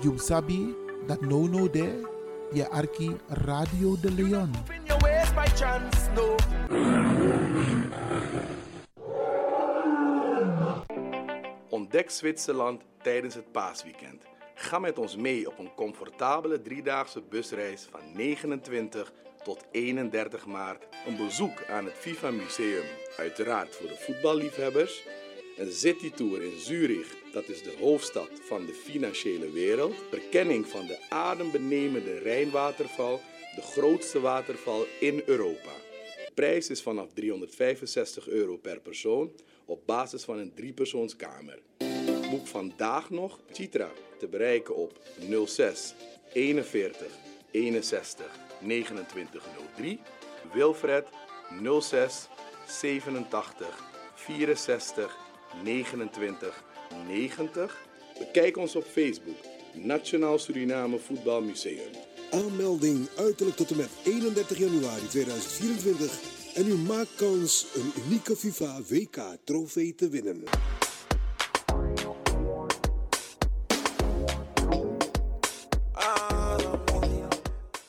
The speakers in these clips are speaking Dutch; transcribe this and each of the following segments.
You sabi dat no no there, arki Radio de Leon. Chance. Ontdek Zwitserland tijdens het paasweekend. Ga met ons mee op een comfortabele driedaagse busreis van 29 tot 31 maart. Een bezoek aan het FIFA Museum, uiteraard voor de voetballiefhebbers. Een citytour in Zurich, dat is de hoofdstad van de financiële wereld. Verkenning van de adembenemende Rijnwaterval, de grootste waterval in Europa. De prijs is vanaf 365 euro per persoon op basis van een driepersoonskamer. Boek vandaag nog Citra te bereiken op 06 41 61 2903. Wilfred 06 87 64 29 90. Bekijk ons op Facebook Nationaal Suriname Voetbal Museum. Aanmelding uiterlijk tot en met 31 januari 2024 en u maakt kans een unieke FIFA WK trofee te winnen.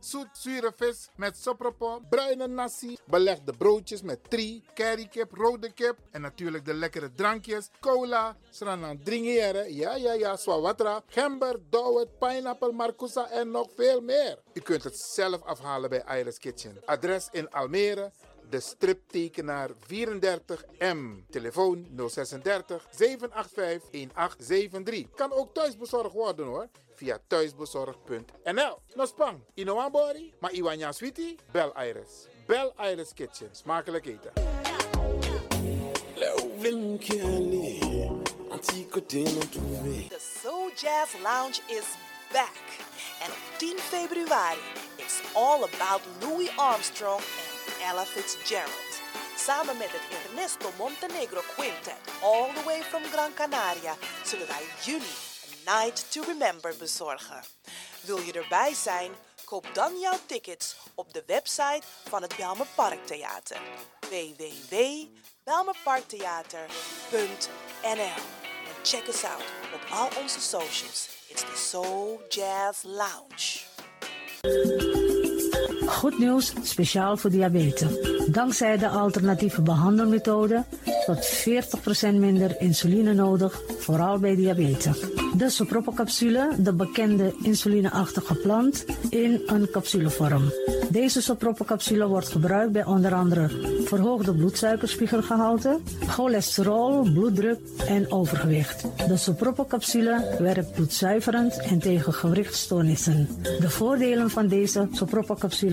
zoet zure vis met sopropo, bruine nasi, belegde broodjes met tri, currykip, rode kip en natuurlijk de lekkere drankjes, cola, sranan dringeren, ja ja ja, swawatra, gember, dowet, pineapple, marcousa en nog veel meer. U kunt het zelf afhalen bij Iris Kitchen. Adres in Almere, de striptekenaar 34M. Telefoon 036 785 1873. Kan ook thuisbezorgd worden hoor. Via thuisbezorgd.nl. Nospang, Inoambori, maar Iwanya Sweetie? Bel Iris. Bel Iris Kitchen. Smakelijk eten. The Soul Jazz Lounge is back. En op 10 februari is all about Louis Armstrong en Ella Fitzgerald. Samen met het Ernesto Montenegro Quintet, all the way from Gran Canaria, zullen wij jullie een Night to Remember bezorgen. Wil je erbij zijn? Koop dan jouw tickets op de website van het Belmer Parktheater. www.belmerparktheater.nl En check us out op al onze socials. It's the Soul Jazz Lounge. Goed nieuws, speciaal voor diabetes. Dankzij de alternatieve behandelmethode tot 40% minder insuline nodig, vooral bij diabetes. De sopropocapsule, de bekende insulineachtige plant, in een capsulevorm. Deze sopropocapsule wordt gebruikt bij onder andere verhoogde bloedsuikerspiegelgehalte, cholesterol, bloeddruk en overgewicht. De sopropocapsule werkt bloedzuiverend en tegen gewrichtstoornissen. De voordelen van deze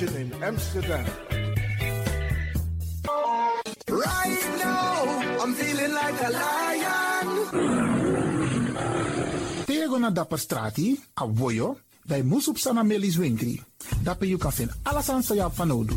Power station in Amsterdam. Right now, I'm feeling like a lion. Tego na dapper strati, a voyo, dai musup sana melis winkri. Dapper you kan vinden alles aan sa van nodu.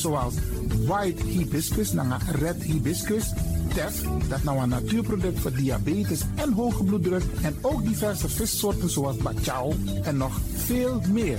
zoals white hibiscus, naar red hibiscus, Tef, dat nou een natuurproduct voor diabetes en hoge bloeddruk en ook diverse vissoorten zoals bachao en nog veel meer.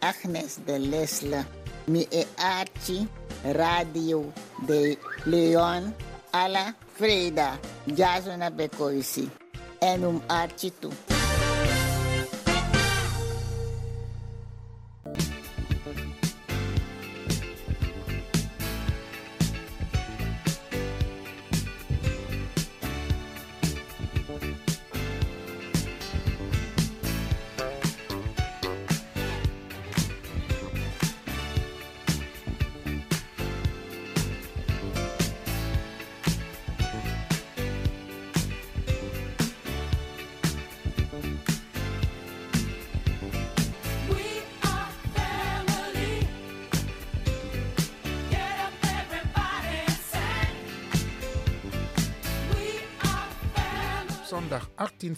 Agnes de Lesle, mi e Radio de Leon, alla Freda, Jasona Bekoisi, en um Archie toe.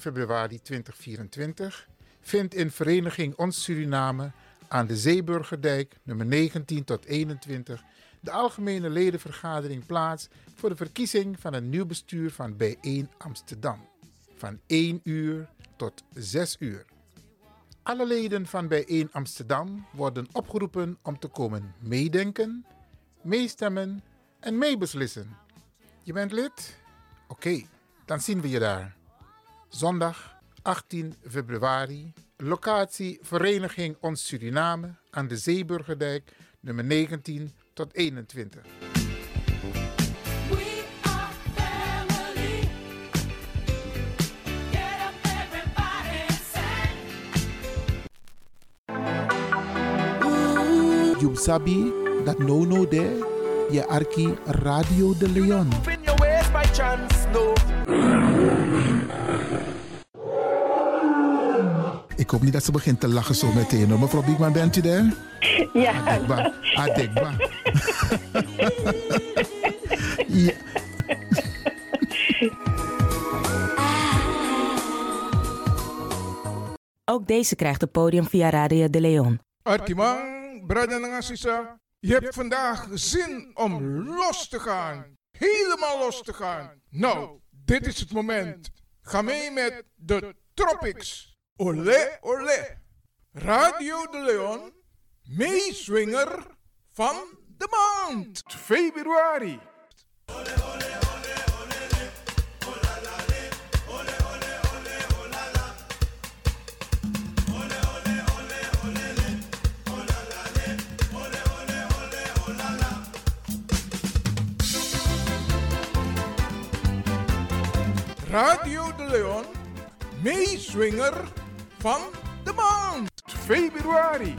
Februari 2024 vindt in Vereniging Ons Suriname aan de Zeeburgerdijk nummer 19 tot 21 de algemene ledenvergadering plaats voor de verkiezing van een nieuw bestuur van Bijeen Amsterdam van 1 uur tot 6 uur. Alle leden van Bijeen Amsterdam worden opgeroepen om te komen meedenken, meestemmen en meebeslissen. Je bent lid? Oké, dan zien we je daar. Zondag 18 februari, locatie Vereniging Ons Suriname aan de Zeeburgerdijk, nummer 19 tot 21. You sabi that no no there, je arki Radio de Leon. Ik hoop niet dat ze begint te lachen zo meteen. hoor. Mevrouw Biekman, bent u daar? Ja. Adekba. Adekba. ja. Ook deze krijgt het podium via Radio de Leon. Arkimang, brada en assisa, je hebt vandaag zin om los te gaan. Helemaal los te gaan. Nou, dit is het moment. Ga mee met de Tropics. Olé, olé. Radio de Leon, meeswinger van de maand. Februari. Radio de Leon, meeswinger van de maand. Februari.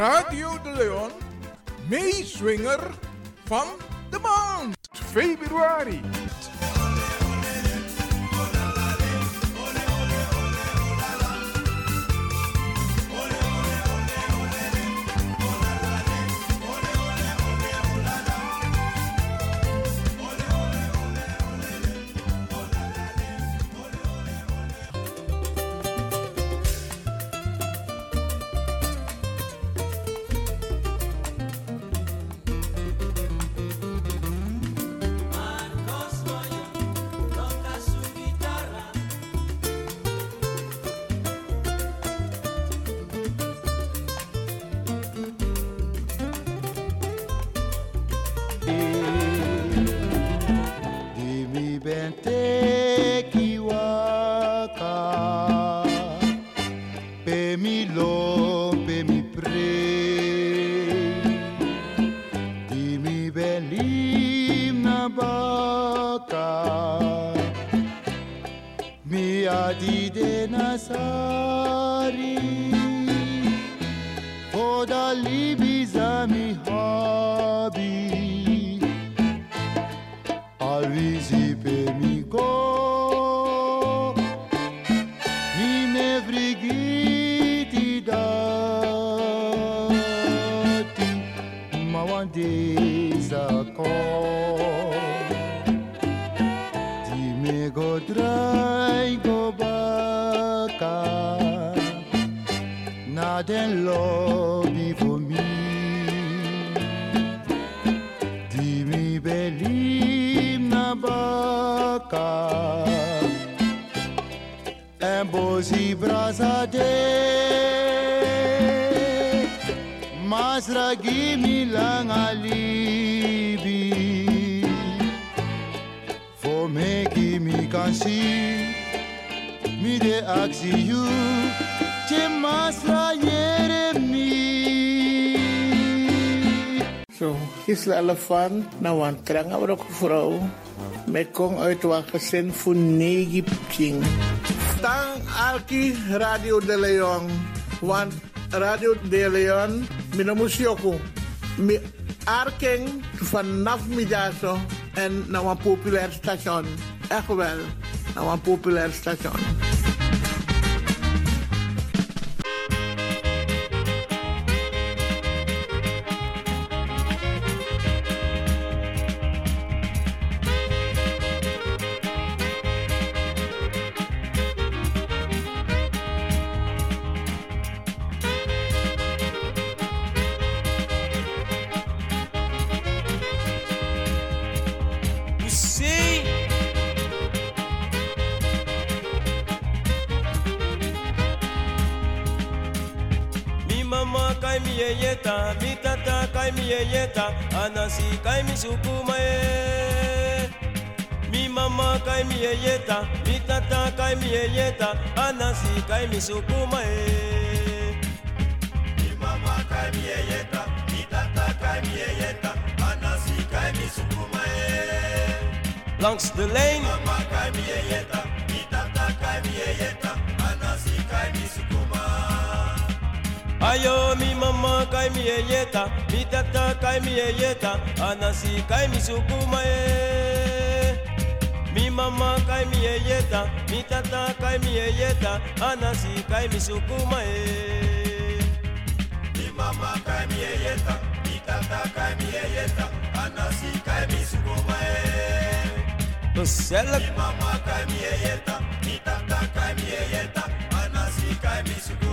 Radio de Leon, meeswinger van de maand. Februari. Brigitte Dati, ko, ti go dry go back na den lord mas ragi milang alibi. Fome ki mi kansi mi de aksi yu che masra yeremi so his elefant na wan trang awro ko frau mekong uit wa gesen fu negi king Alki Radio de Leon. Want Radio de Leon, mina musioko. Mi arking vanaf middago en nou een populair station. Echt wel, nou een populair station. Anasi kai mi sukuma e. Mi mama kai mi yeyeta, mi tata kai mi yeyeta, anasi kai mi sukuma e. Mi mama kai mi yeyeta, mi tata kai mi yeyeta, anasi kai mi sukuma e. Langs de lijn. Mama kai mi yeyeta, mi tata kai mi yeyeta, anasi kai mi. Ayo mi mama kai mi yeyeta, mi tata kai mi yeyeta, anasi kai mi sukuma e. Mi mama kai mi yeyeta, mi tata kai mi yeyeta, anasi kai mi sukuma e. Mi mama kai mi yeyeta, mi tata kai mi yeyeta, anasi kai mi sukuma e. gezellig. Mama kai mi yeta, mi tata kai mi yeta, anasi kai mi sukuma.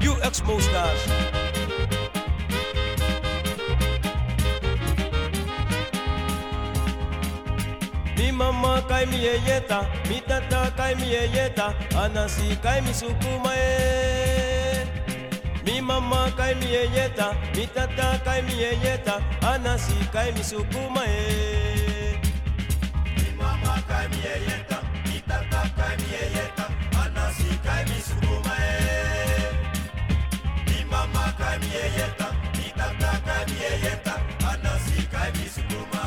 You Expo stars. Mi mama kai mi yeta, mi tata kai mi yeta, anasi kai mi sukuma e. Mi mama kai mi yeta, mi tata kai mi yeta, anasi kai mi sukuma e. Mi mama kai mi yeta, mi tata kai mi yeta, anasi kai mi sukuma e. Mi mama kai mi yeta, mi tata kai mi yeta, anasi kai mi sukuma.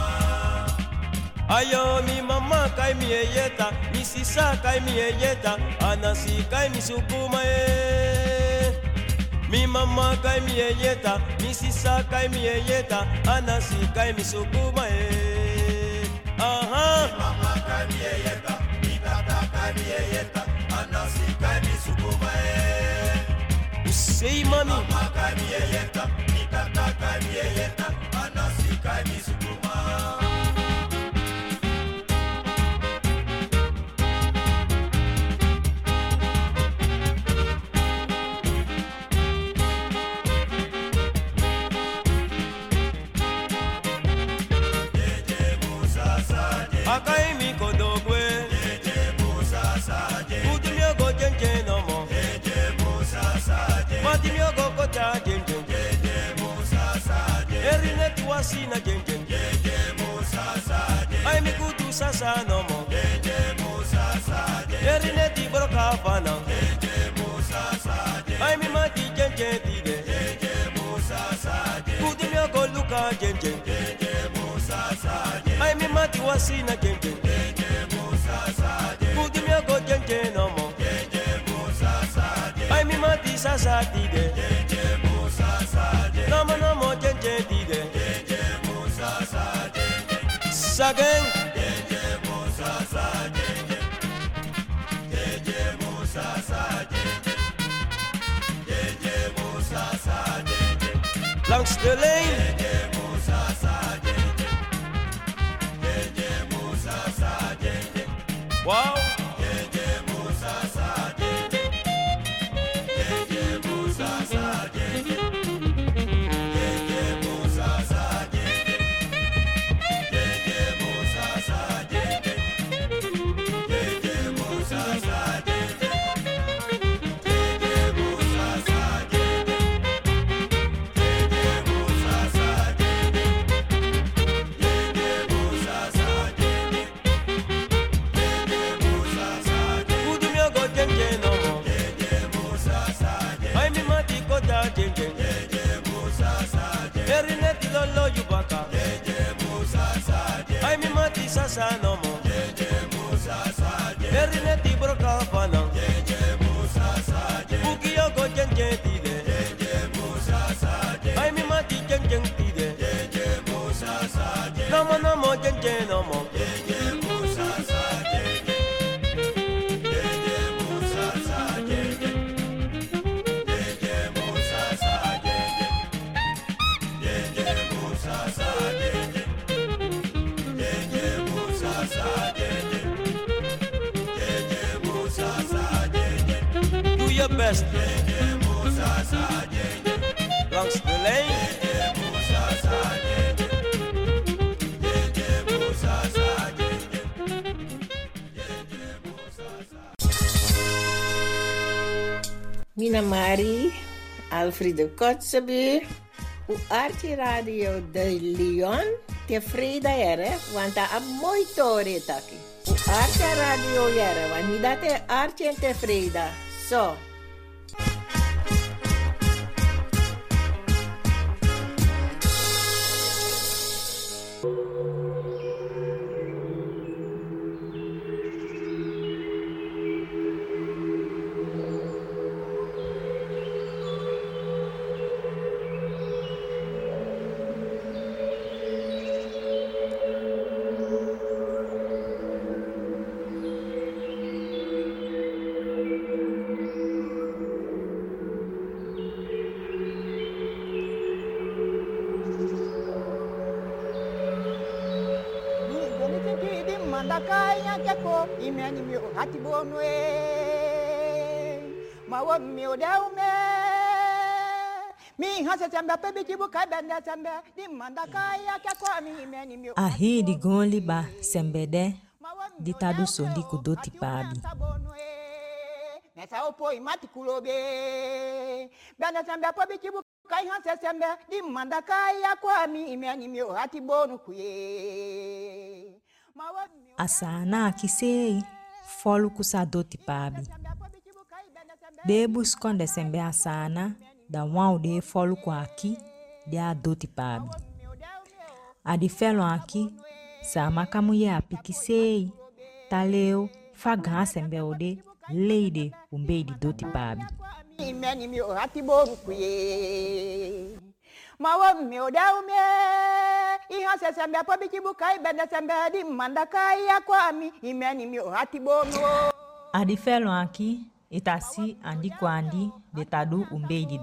Ayo mi mama kai mi yeta, mi sisa kai mi yeta, anasi kai mi sukuma e. Mi mama kai mi yeta, mi sisa kai mi yeta, anasi kai mi sukuma e. Aha. Mi mama kai mi yeta, mi tata kai mi kai mi sukuma e. Say mami. Mama kai mi yeta, mi tata kai mi anasi kai mi sukuma. Musa geng geng Jeje Musa saje Eringa tua sina geng geng Jeje Musa saje Ai mi kutu sasa no mo Jeje Musa saje Eringa ti broka fana Jeje Musa saje Ai mi mati geng geng ti de Jeje Musa saje Kutu mi ogoluka geng geng Jeje Musa saje Ai mi mati wasina geng geng Jeje Musa saje kudi mi ogoluka geng geng no mo Jeje Musa saje Ai mi mati sasa ti de jeje dide jeje musa sa jeje sagen jeje musa sa jeje jeje musa sa jeje jeje musa sa jeje langs de lijn wow. sasa no more. Jeje Musa sa je. Ti broka fana. Jeje Musa sa. Buki ti de. Jeje Musa. Ai mi mati jenje ti de. Jeje Musa sa je. namo. no mo. Mina Mari, Alfredo Kotzebue, o Arte Radio de Leon, tevreden ere, want dat is mooi tori taki. O Radio ere, want niet dat is Arte en tevreden. Zo. akanya jako imeni mi hatibonwe mawo mi odaume ahi di gɔn liba sembede. Di ta do sondi kudo ti paabi. kai hã sɛsɛmbɛ di mandaka ya kɔ mi imɛ mi hati bonu kuye asana akisei folu kusa doti pabi. De buskonde sembe asana da wau de folu kwa aki de a doti pabi. Adi felo aki sama kamu ye apiki sei taleu fagan sembe ode leide umbe di doti pabi. Imeni mi hati odeume ihe iha sesembe po bichibu kai bende sembe ya kwami mi ohati bono adi felo anki itasi andi kwandi de tadu umbei di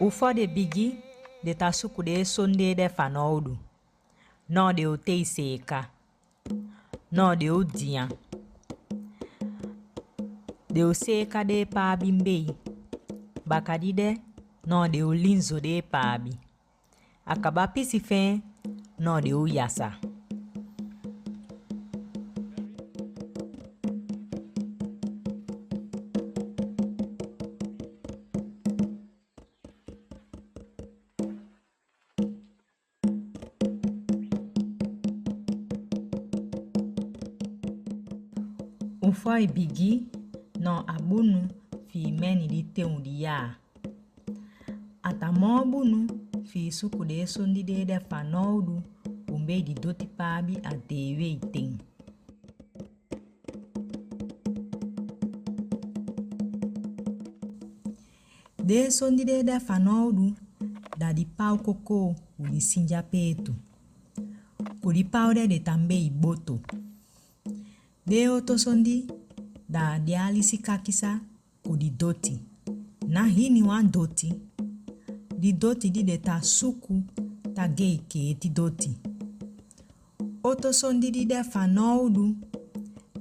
ufo de bigi de tasuku de sonde de fanoudu no de otei seka no de odia de oseka de pabi mbei bakadide no de olinzo de pabi Akaba pisi fɛn nɔ de y'u yasa. Ufɔ ibigi nɔ abonu fi mɛni di teŋ di yaa. Suku de sondi de de fanoudu umbe di doti pabi a dewe iten de sondi de de da di pau koko uli sinja petu kuli pau de de tambe iboto. De oto sondi da di alisi kakisa kudi doti. Na hini wan doti Didoti lile ta suku ta geike didoti. Otoso ndi lile fa du,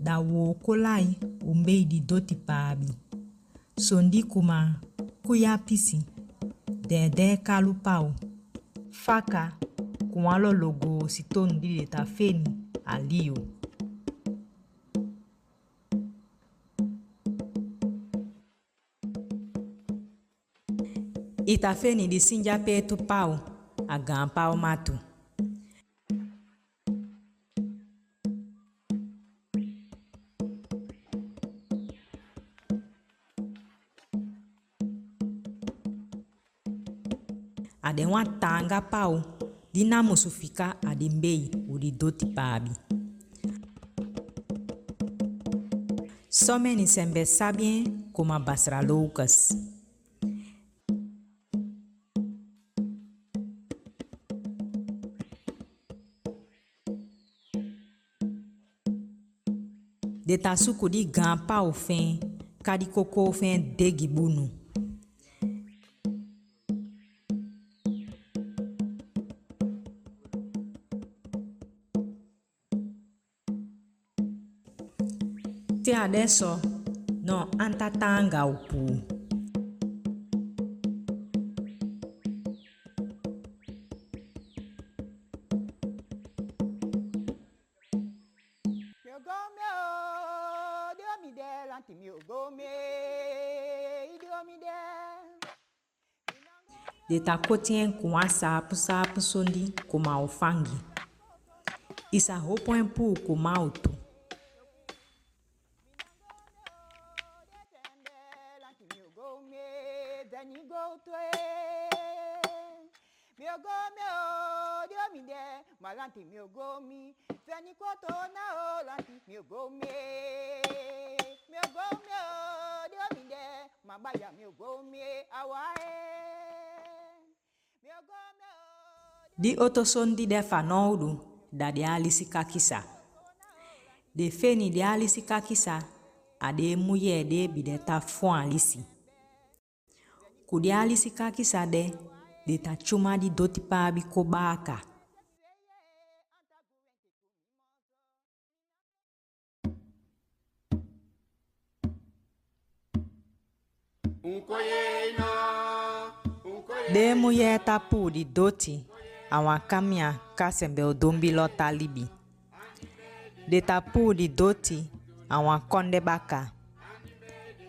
da wo kolai umbe didoti pabi. Sondi kuma kuya pisi dede kalupao faka kumalo logo sitonu lile ta feni alio. Itafeni di sinja petu pau, agan pau matu. Ade wan tanga pau, di namu sufika ade mbei uri doti pabi. Somente sempre sabem como basra loucas. Le ta sou kou di gan pa ou fen, ka di koko ou fen degi bonou. Te ade so, non an ta tanga. de ta com a sapu sapu sondi kuma ufangi. Isa hopon pu kuma utu. otosondi de fanoudu da di alisi kakisa de feni di alisi kakisa ade muye de bi de ta fon alisi ku de alisi kakisa de de ta tsoma di doti paa bi ko baa ka. Nkoye na, nkoye. De muye tapu di doti awakamia kasembeodombilotalibi detapuli doti awakondebaka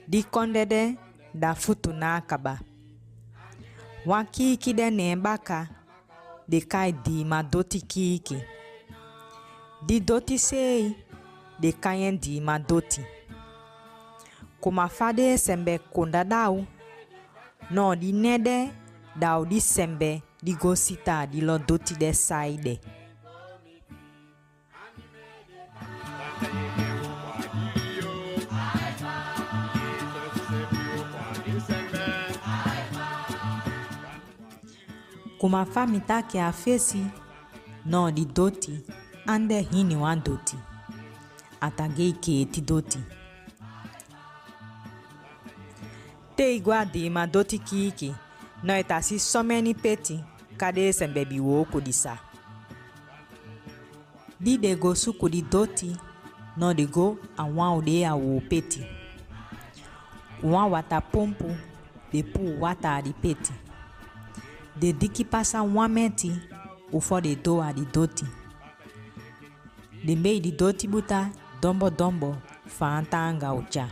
dikondede dafutu n'akaba wakiikide n'ebaka dekai diima doti kiiki didoti sei dekayen diima doti kumafade sembe kondadau nɔɔdi nɛdɛ daudi sembe di gosita di lo de saide. Kuma fa mi ta ke a fesi no di doti ande hini wan doti atage ike ti doti te igwa di ma doti no ita si sɔmɛni peti kade sembe bi wo kodisa di de go su kodi doti no de go awan o de awo peti. Wan wata pompu de pu wata di peti. De diki pasa wan meti ufo de do a di doti. De mei di doti buta dombo dombo fa anga ucha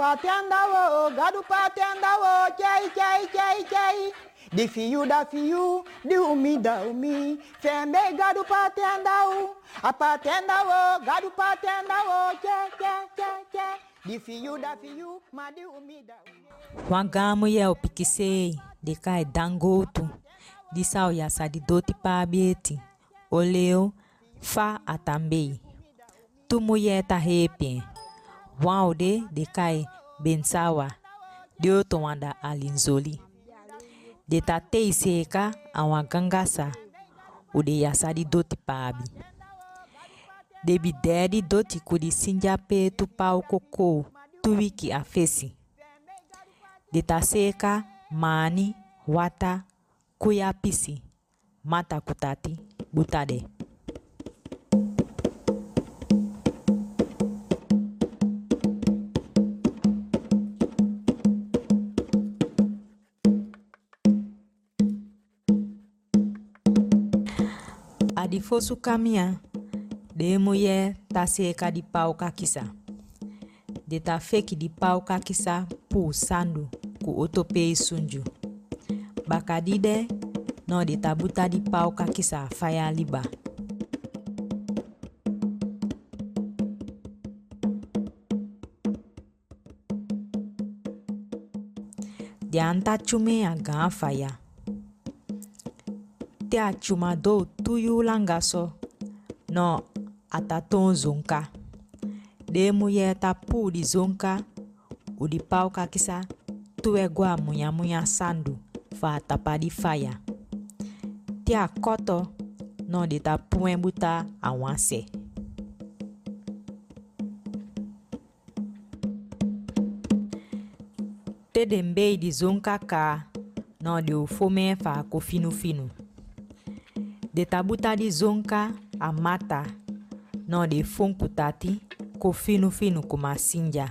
patenda wo, gado patenda wo, chai chai chai chai. De fio da fio, de umi da umi, gado patenda a patenda gado patenda wo, chai. De fio da fio, ma umi da umi. Wangamu ye o pikisei, de kai dangoto, de sal yasa di dote pa abete, oleu, fa atambei. Tu mulher tá o de kai bensawa de o to alinzoli. De ta tei seka awan gangasa o de yasa di doti paabi. De bi dɛ di doti kudi sinja petu pau koko tu wiki a de ta seka mani wata kuya pisi mata kutati butade fosse o caminhar de mulher tá seca de pau caquissa. De tá fake de pau caquissa pulsando com outro pei sunju. Bacadide, não de tabuta de pau caquissa, faia liba. Dianta chume a gan faia. ntea tsumadou tuyu langasɔ nɔ atatɔ̃ zonka ɖe mu yɛ ta pu ɖi zonka uɖi pawo kakisa tuɛgoa munyamunya sandu fa tapadi faya. Tia kɔtɔ nɔ ɖi ta puɛ buta awasɛ tedembe di zonka ka nɔ ɖi ufome fa ko finufinu. de tabutadi zonka a mata, não de funkutati, kofino fino como a sinja.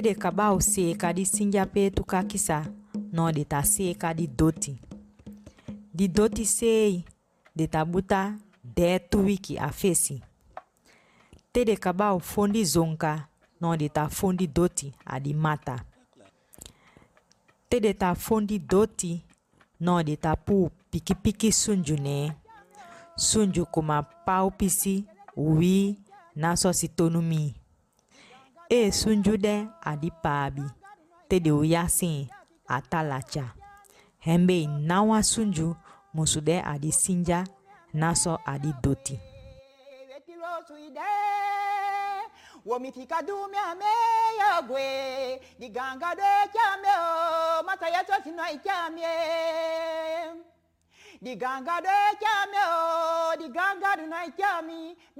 In your ways by chance, no. te de kaba o seka di sinja petu ka kisa. De ta seka di doti. Di doti sei de ta buta de tu wiki a fesi. Te de kaba o fondi zonka no de ta fondi doti a di mata. Te de ta fondi doti no de ta pu piki piki sunju ne. Sunju kuma pau pisi wi na so si tonu mi e sunju ɖe aɖipaabi te ɖe wòya si atalatsa hembe nawa sunju musu ɖe aɖi sinja nasɔ aɖi doti. womifika dumya meya gwe o masaya tosino ikyamye liganga dwe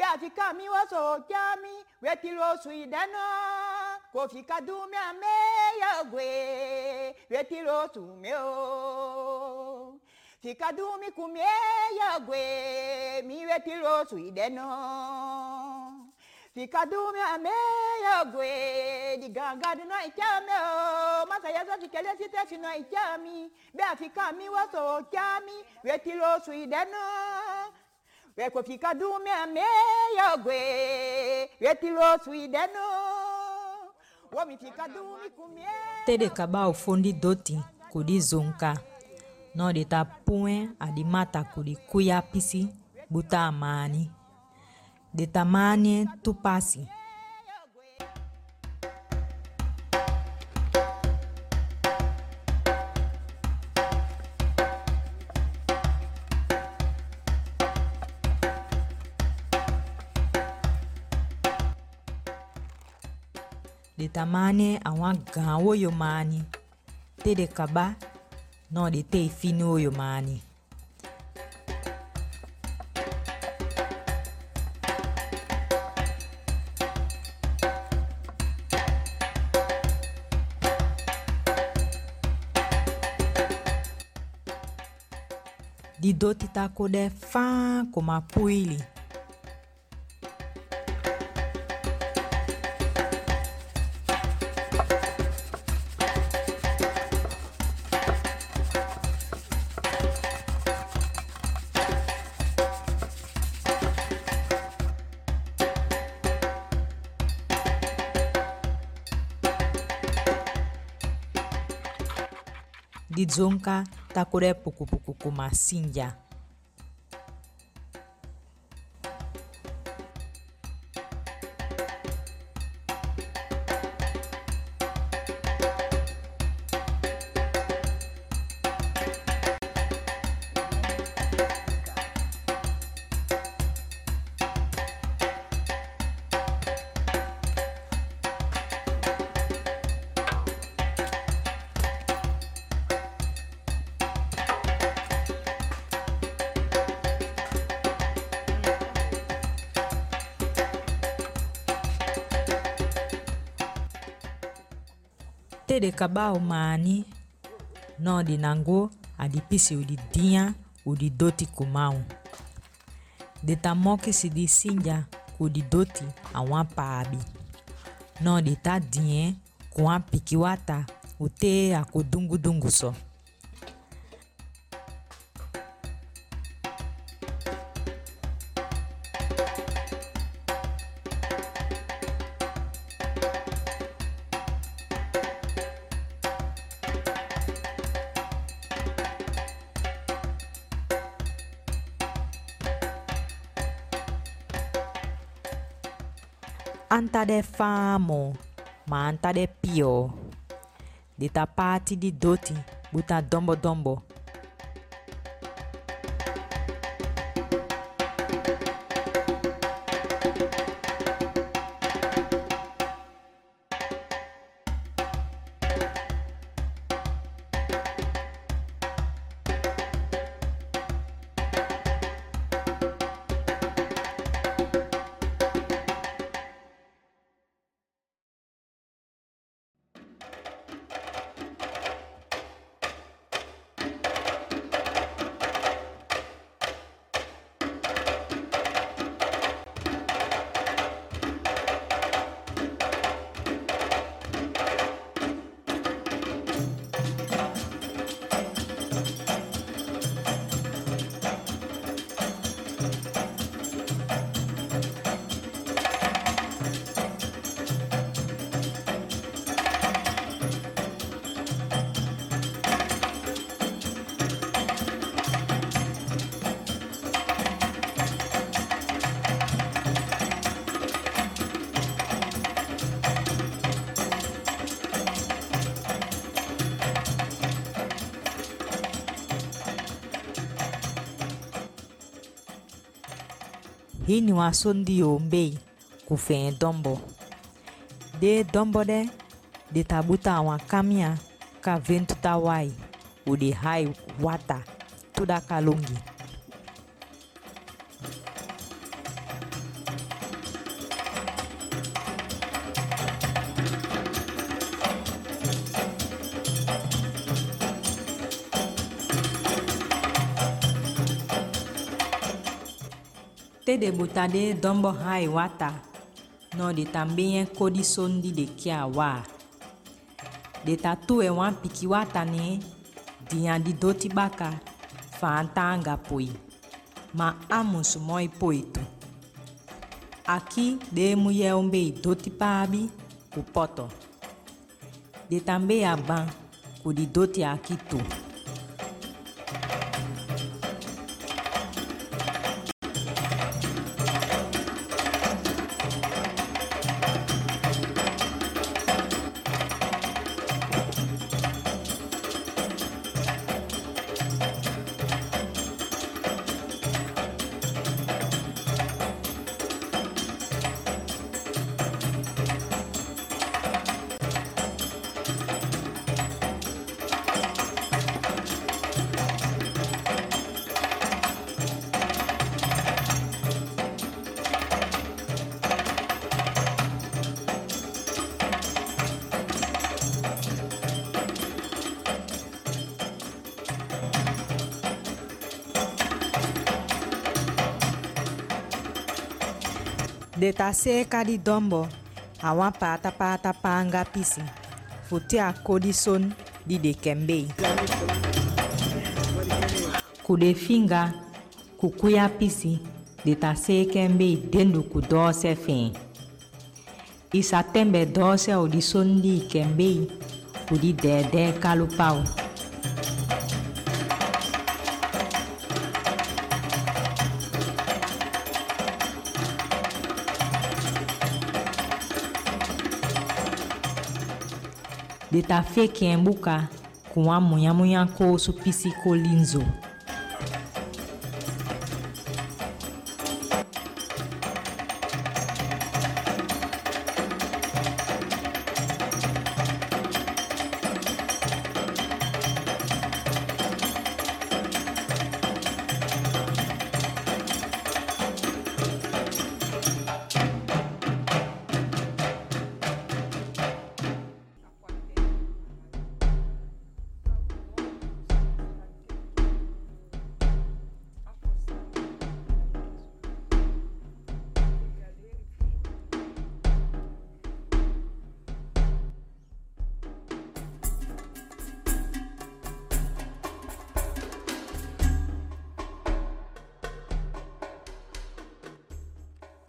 beafika mi woso jami wetiro suidano kofika dume ameyagwe wetiro sumeo fika dumi kumeyagwe mi wetiro suideno fika dumi ameyagwe digangadino ichame o. Masayaso kikele sitesino ichami beafika mi. Woso jami su suideno wekofika dume ameyogwe wetilosu idenu womifika dumi kumie tede kaba ufundi doti kudi zonka no de tapuwe adi mata kudi kuya pisi buta amani de tamani maaniɛ tupasi de tamani awan gan wo yo mani te de kaba no de te fini wo yo mani di doti tako de faa koma puili dzonga taku ɖe pukupuku ko. De kaba o mani no di nango adi pisi o di dinha o di doti kumau de ta moki si di sinja o di doti awan paabi no di ta dinhe com a piki wata o te ako dungu dungu so anta de famo ma anta de pio Dita party di doti, buta dombo dombo. hii ni wasundi ombei kufɛn dɔnbɔ. De dɔnbɔ dɛ de tabuta awon kamia ka ventuta wai o de hai wata tudaka longi. Te debuta de Dombo Hiawatha, no de também Cody Sondi de Kiawa. De tatu e wan pikiwata ne, dian di doti baka, fantanga poi. Ma amus moi poito. Aki de mulher umbe doti pabi, o poto. De também aban, kudi doti aqui tu. de ta se kadi dɔmbɔ a wan paatapata paanga pisi. Fu ti a kodi son di de kɛmbe ye kude finga kukuya pisi. De ta se kɛmbe den du ku dɔɔsɛ fɛn i sa tɛn o di son di kɛmbe ye o di dɛɛdɛɛ kalopaw de ta fe kẽembuka kõ wã moyãmoyã koosu pisi kolinzo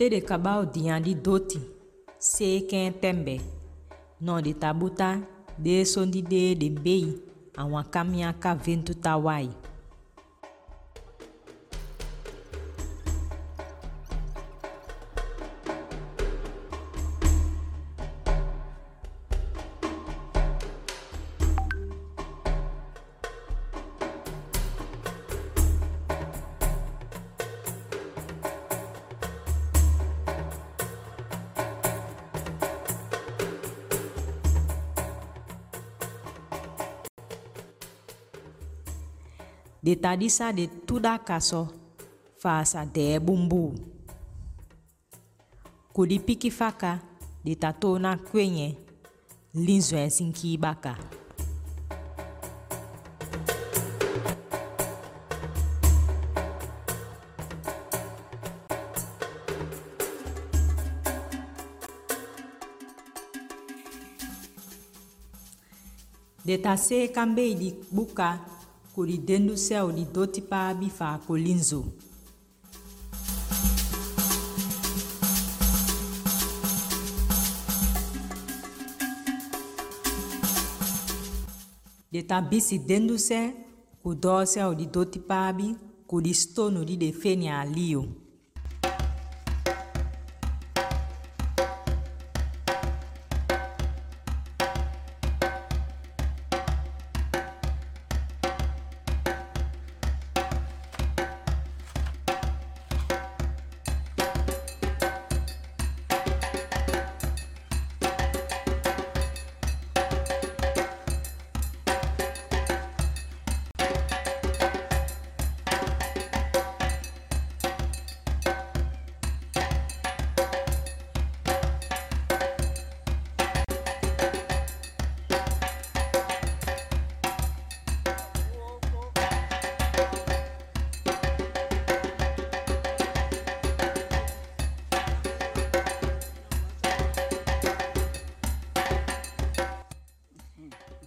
te de kabaw diandi doti seekẽn tẽmbɛ nɔɔde tabuta dee sondi dee de beyi a wãkam yãka ventu ta wayi de tadisa de tuda kaso fasa de dɛɛ bumbu kodi piki faka de ta to na kwenyɛ lin zɔɛ baka. De tase kambe di buka o li se do o li do ti paa bi fa kolinzo. de tan bisi dendu sɛ ko dɔɔ sɛ o li do ti paa bi ko li stone o li de fe ni.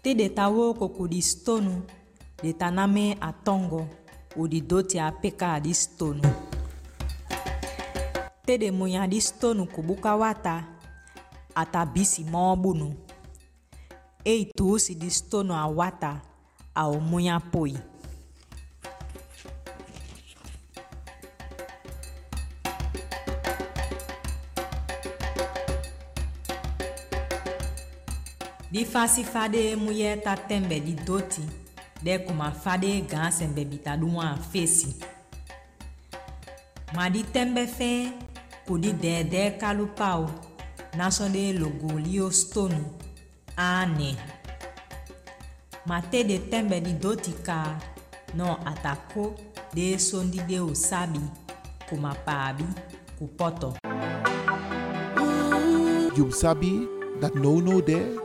ti de ta wokoko di stonu de ta na mê atongo o di dö ti apeka di stonu ti de mu nyan di stonu kubuka wata ata bisi moobunu e i tuusi di stonu awata ao mu nyan poi di fasifade muyɛ ta tɛnbɛ di doti dɛ kuma fade gan sɛnbɛ bita duwa fesi ma di tɛnbɛ fɛ ko di dɛɛdɛ kalu pao nasɔn de logolio stone anɛ ma te de tɛnbɛ di doti ka nɔ atako de sondi de o sabi kuma paabi kupɔtɔ. you sabi that no no de.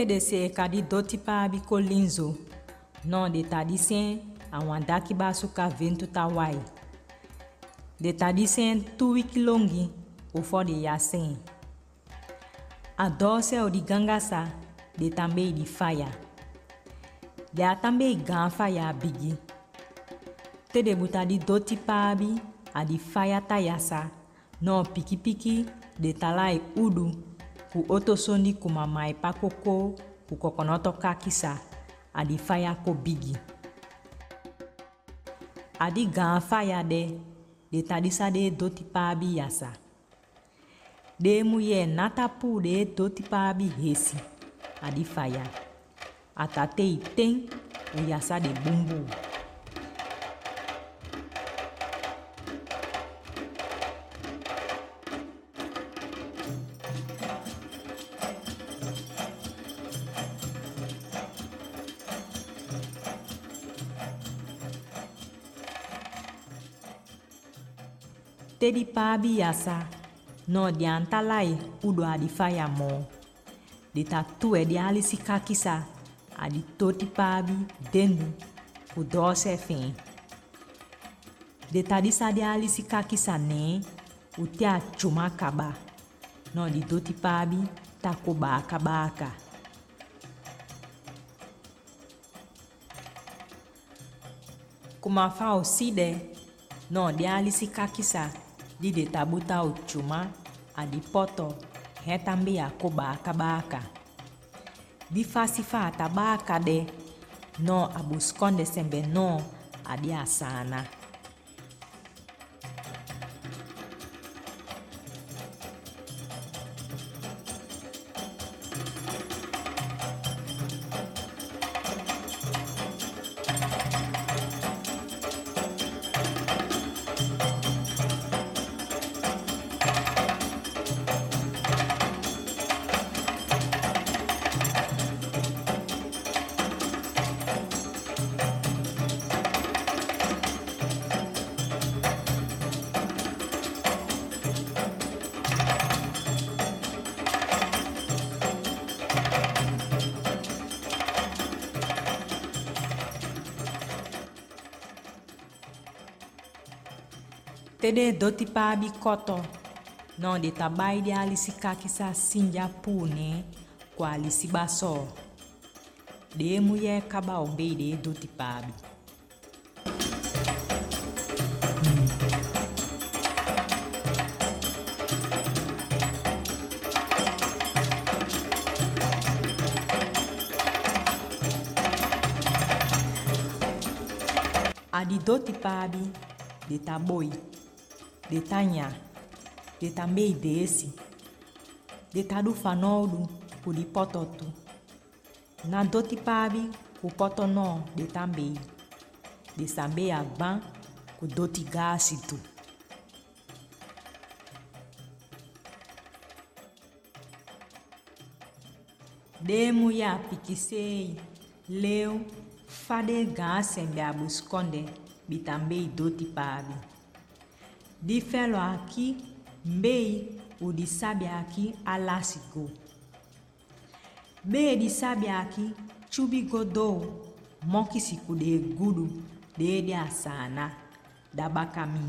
TDC ka di dɔ tipa bi kolinzo nɔ de ta di sɛn àwọn àdákìbá suka ventu ta de ta di sɛn tuwi kilongi òfɔ de ya a àdɔ sɛ o di gangasa de tambe di faya. De a tambe gan faya bigi. Tede buta di dɔ tipa bi a di faya ta yasa piki piki de ta la yi udu. pu otosoni kumamae pakoko pu kokonotoka kisa adi faya ko bigi. Adi gan faya de de tadisa de do ti paabi yasa. De mu ye nata pu de do ti paabi hesi. Adi faya. A ta te i ten o yasa de bumbu. te di bi yasa nɔɔ di an ta de ye u do a di fa ya mɔɔ di ta ali a to ti bi denu ku dɔɔ sɛ fɛɛ di ta di sa di ali si kaki sa nɛɛ u a cuma kaba. Nɔɔ di to ti bi ta ko baaka baaka kuma fa o si dɛ nɔɔ di ali si lidetabuta uchuma adipoto hetambi yako baakabaka difasifa atabaka de no abuskonde sembe no adi asana Tede doti pa bi koto. Non de tabai de alisika kisa sinja pune kwa alisiba so. De muye kaba obei de doti pa bi. Adi doti pa bi de taboi. de tanya de ta meidesi de ta do fa nɔɔlu na do ti paabi ko de ta mei de sa mei agbã ko do ti gaasi tu. Demu ya pikisei leu fade gaasi be abuskonde bitambe. di fɛn lɔ aki mbei udisabiaki alasiko bei disabiaki tsubigodou mɔkisiku de gudu deede asana dabakami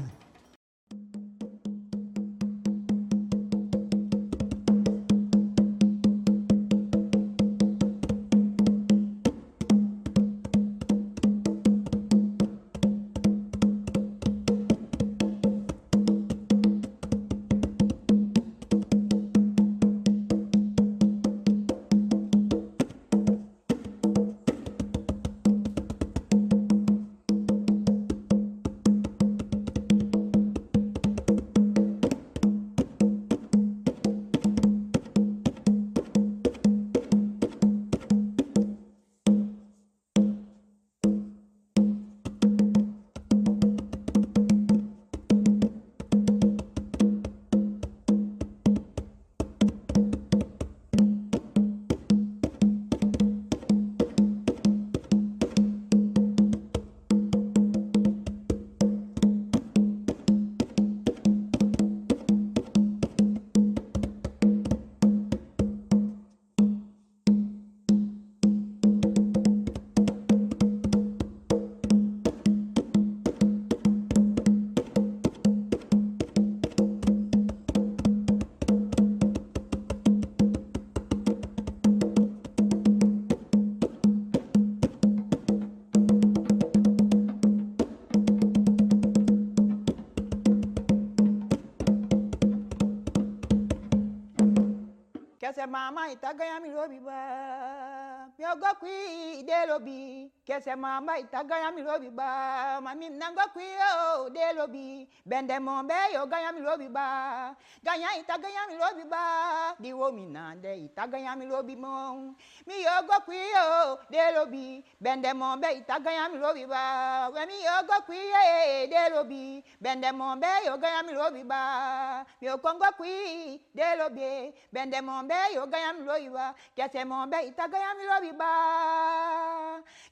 Kese mama itagaya mi lobi ba. Mami nango kwi o de lobi. Bende mombe yo gaya mi lobi ba. Ganya itagaya mi lobi ba. Di wo mi nande itagaya mi lobi mo. Mi ogo kwi o de lobi. Bende mombe itagaya mi lobi ba. We mi ogo kwi e de lobi. Bende mombe yo gaya mi lobi ba. Mi okongo kwi de lobi. Bende mombe yo gaya mi lobi ba. Kese mombe itagaya mi lobi ba.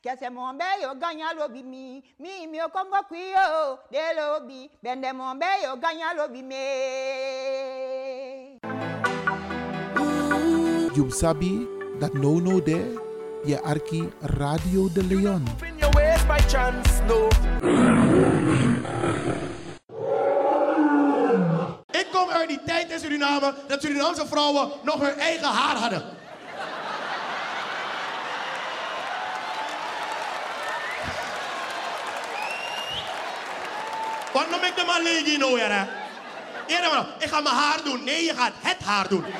Kese mombe yo ganya lobi mi. Mi mi okongo kwi o de lobi. Bende mombe yo ganya lobi me. You sabi that no no there, je arki Radio de Leon. chance, no. Ik kom uit die tijd in Suriname dat Surinaamse vrouwen nog hun eigen haar hadden. Wat noem ik de man legi nou, maar, ik ga mijn haar doen. Nee, je gaat het haar doen.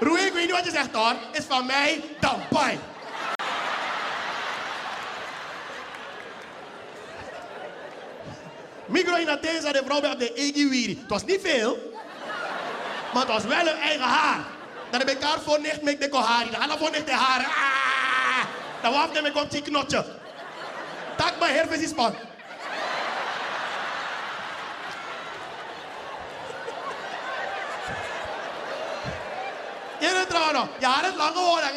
Roei, ik weet niet wat je zegt hoor. Is van mij dan pai. Migro in Athene de vrouw bij op de Egiwiri. Het was niet veel, maar het was wel een eigen haar. Dat heb ik haar voor nicht met de kohari. Dan gaan voor nicht de haar. Ah! Dan waf de me komt die knotje. Tak mijn herfes is man. Jullie trouwen, je haar is lang geworden.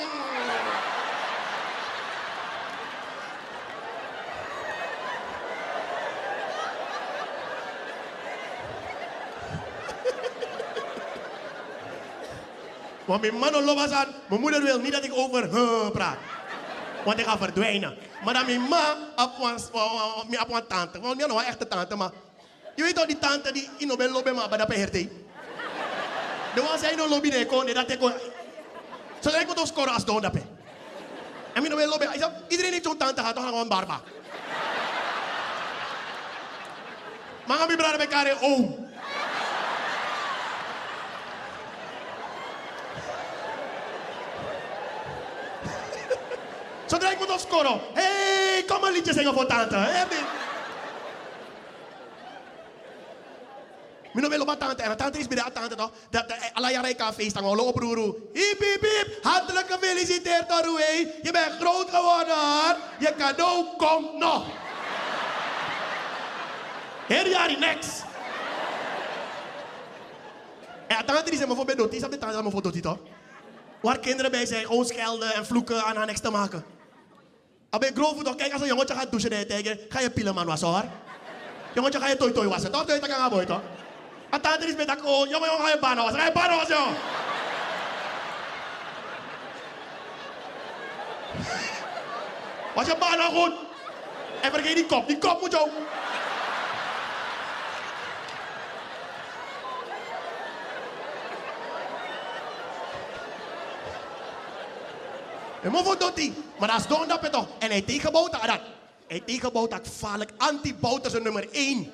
Want mijn man loopt aan, mijn moeder wil niet dat ik over huh praat. Want ik ga verdwijnen. Maar dan mijn ma op een tante. Want ben nog een echte tante, maar... Je weet toch die tante die in een lobby maar bij dat herte. De was hij no lobby nee kon, dat ik kon... Zo ik moet ook scoren als don dat En mijn lobby, iedereen heeft zo'n tante gehad, toch gewoon barba. Maar gaan we bij elkaar oom. Opscoren. Hé, hey, kom een liedje zingen voor tante. Hé, Mino wil op tante en tante is bij de tante toch? Dat de kan feest aan op broer. Hip hip hip. Hartelijk gefeliciteerd Roei. Je bent groot geworden hoor. Je cadeau komt nog. Heer Jari, next. En tante die zijn me voor bedot. Die is op de tante voor bedot toch? Waar kinderen bij zijn, gewoon schelden en vloeken aan haar niks te maken. Als je grof toch, kijk als een jongetje gaat douchen tegen, ga je pillen man was hoor. Jongetje ga je toi toi wassen, toch? Toi kan boy toch? En tante is met dat oh, jongen jongen ga je banen wassen, ga je banen wassen jongen. Was je banen goed? En vergeet die kop, die kop moet je ook. En moet doet? Maar is dan dat toch. En hij tegenbouwt dat. Hij tegenbouwt dat gevaarlijk. Anti-bout is nummer één.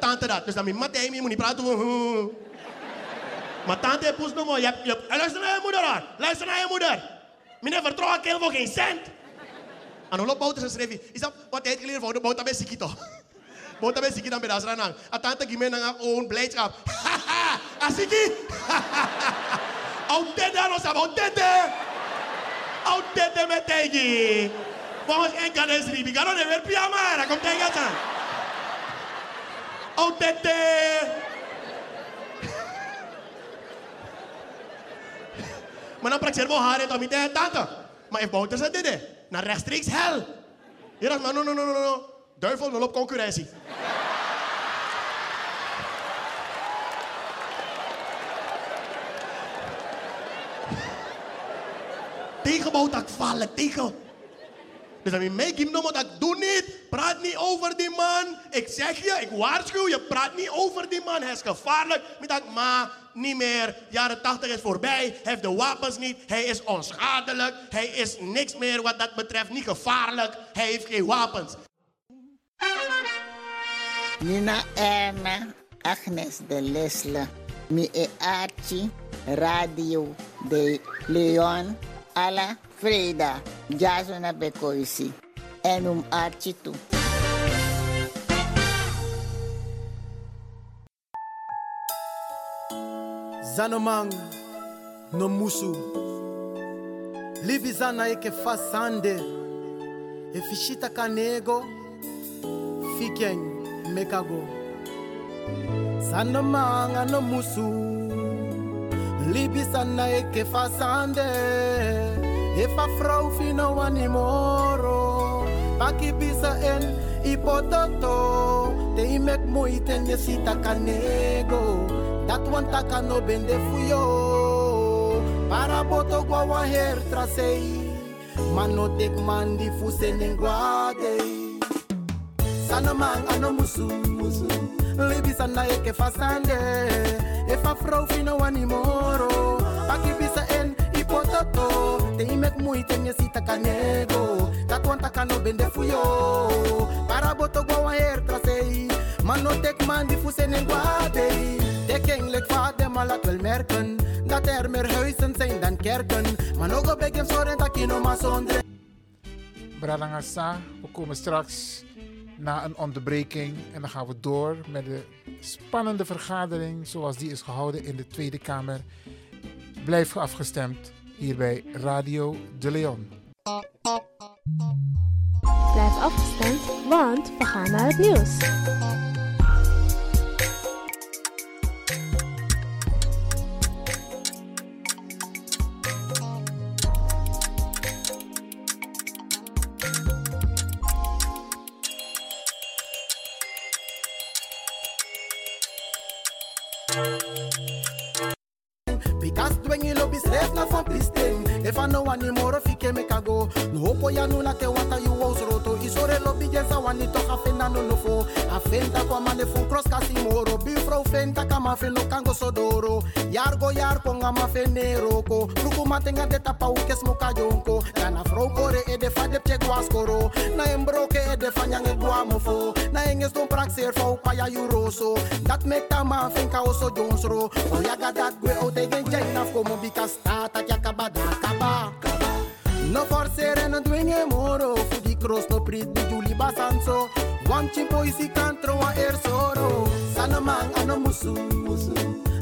Tante dat. Dus dan moet je moet niet praten. Maar tante poes nog je hebt, je hebt, Luister naar je moeder aan. Luister naar je moeder. Meneer vertrouwen kind voor geen cent. En hoe loopt bouten schreef Is dat wat hij geleerd voor de bouten bij Sikito? Bouten bij Sikito dan bij ranang. A tante gimme naar own blijdschap. Haha. Asiki. Au dede aan ons, au dede. Dede met tegi. Vamos en ne ver piamara. Kom tegi atan. Au dede. Maar dan praat je wel haar het om te tante. Maar if Bouter ze dit, naar rechtstreeks hel. Je dacht, no, no, no, no, no. Duivel, nul op concurrentie. Dat vallen, tegen. Dus dan mij give no dat doe niet. Praat niet over die man. Ik zeg je, ik waarschuw je, praat niet over die man. Hij is gevaarlijk. Ik dacht, maar niet meer. Jaren 80 is voorbij. Hij heeft de wapens niet. Hij is onschadelijk. Hij is niks meer wat dat betreft. Niet gevaarlijk. Hij heeft geen wapens. Nina Erna, Agnes de Lesle, mi e Archie, Radio de Leon, a la Frida. Ya suena pecoisi. En un. Zanomang no musu. Livizana eke fasande. Efishita kanego. Fiken mekago. Zanomang no musu libisana ekefasande efafrou fino wanimoro pakibisa en ipototo. Te imek moiten yesitakanego dat wan taka no bende fuyo. Para boto wa her trasei. Manotek mandi fusenenguadei sana manga no musu libisa naeke fasande. Efa frau fino wanimoro pakibisa en ipototo te imek muite nyesita kanego katwanta kano bende fuyo. Para boto gwa her trasei. Mano tek man di fusen guadei Tekking lek vaak de mal merken. Dat er meer huizen zijn dan kerken. Maar ook op begin zorgen dat Bralangasa, we komen straks. Na een onderbreking en dan gaan we door met de spannende vergadering zoals die is gehouden in de Tweede Kamer. Blijf afgestemd hier bij Radio De Leon. Blijf afgestemd, want we gaan naar het nieuws. mafilo kango sodoro yargo yar ponga mafeneroko luku matenga de tapa ukes moka jonko dana frokore e de fade pte gwaskoro na embroke e de fanyange guamofo na enges don praxer fo paya yuroso. Dat make tama finka oso jonsro. Oyaga dat gwe o tegen jainaf komo bika stata kyakabada kaba. No for di juli basanso. Wan chimpo isi kantro wa er soro. Sana man ano musu.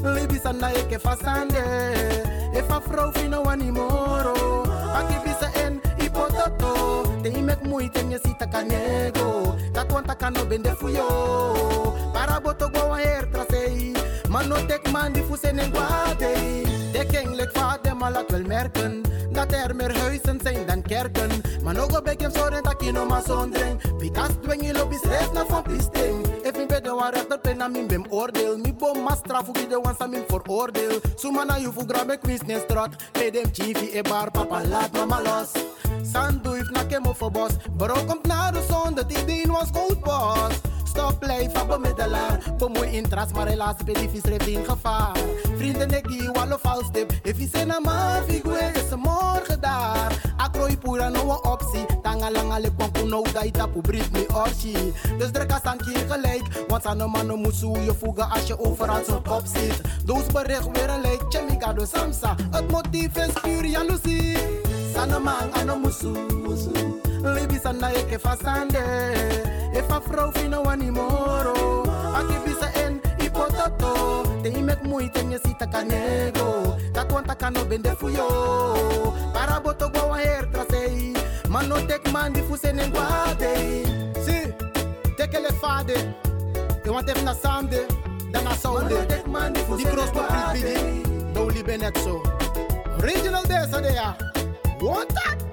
Libi sana eke fasande. If a vrouw fino animoro. Aki bisa en ipototo. Te imek moeite nye sita kanego. Dat wanta kano bende fuyo. Para boto go wa her trasei. Man no tek man die guadei. De kinglijk vaat dem al laat wel merken. Dat er meer huizen zijn dan kerken. Maar nog op ik hem zorgen dat je nog maar zondering. Because dweng je lobby's reis naar van pisting. If ik ben de waar rechter pen na min bem oordeel. Mi bom mas straf hoe de wan sa min veroordeel. Suma na you fu grab ik wins ne strot. Dem e bar papa laat mama los. Sandu if na kemo voor bos. Bro komt naar de zon dat dien was cold boss. Stop blijf van bemiddelaar. Bemoei interest, maar relatie bij die vis in gevaar. Vrienden nek die wallo vals tip. If je zijn een man, figure is morgen daar. Pura no een optie. Tanga langa le kwam no da ita pu brit me orchi. Dus druk als aan keer gelijk. Want aan een man no moet zo je voegen als je overal zo kop zit. Dus bericht weer een. Chemica do samsa. Het motief is puur jaloezie. Sana man ano musu. Libi sana eke fasande. If a vrouw fino animoro Aki bisa en ipototo Te imek moeite nye sita kanego Dat wanta kano bende fuyo Para go wa her Man no take man before sending guade. See, take a father. You want them na Sunday, then a Sunday. Man no take man before sending guade. The cross to Don't live in it so. Original days are there. What that?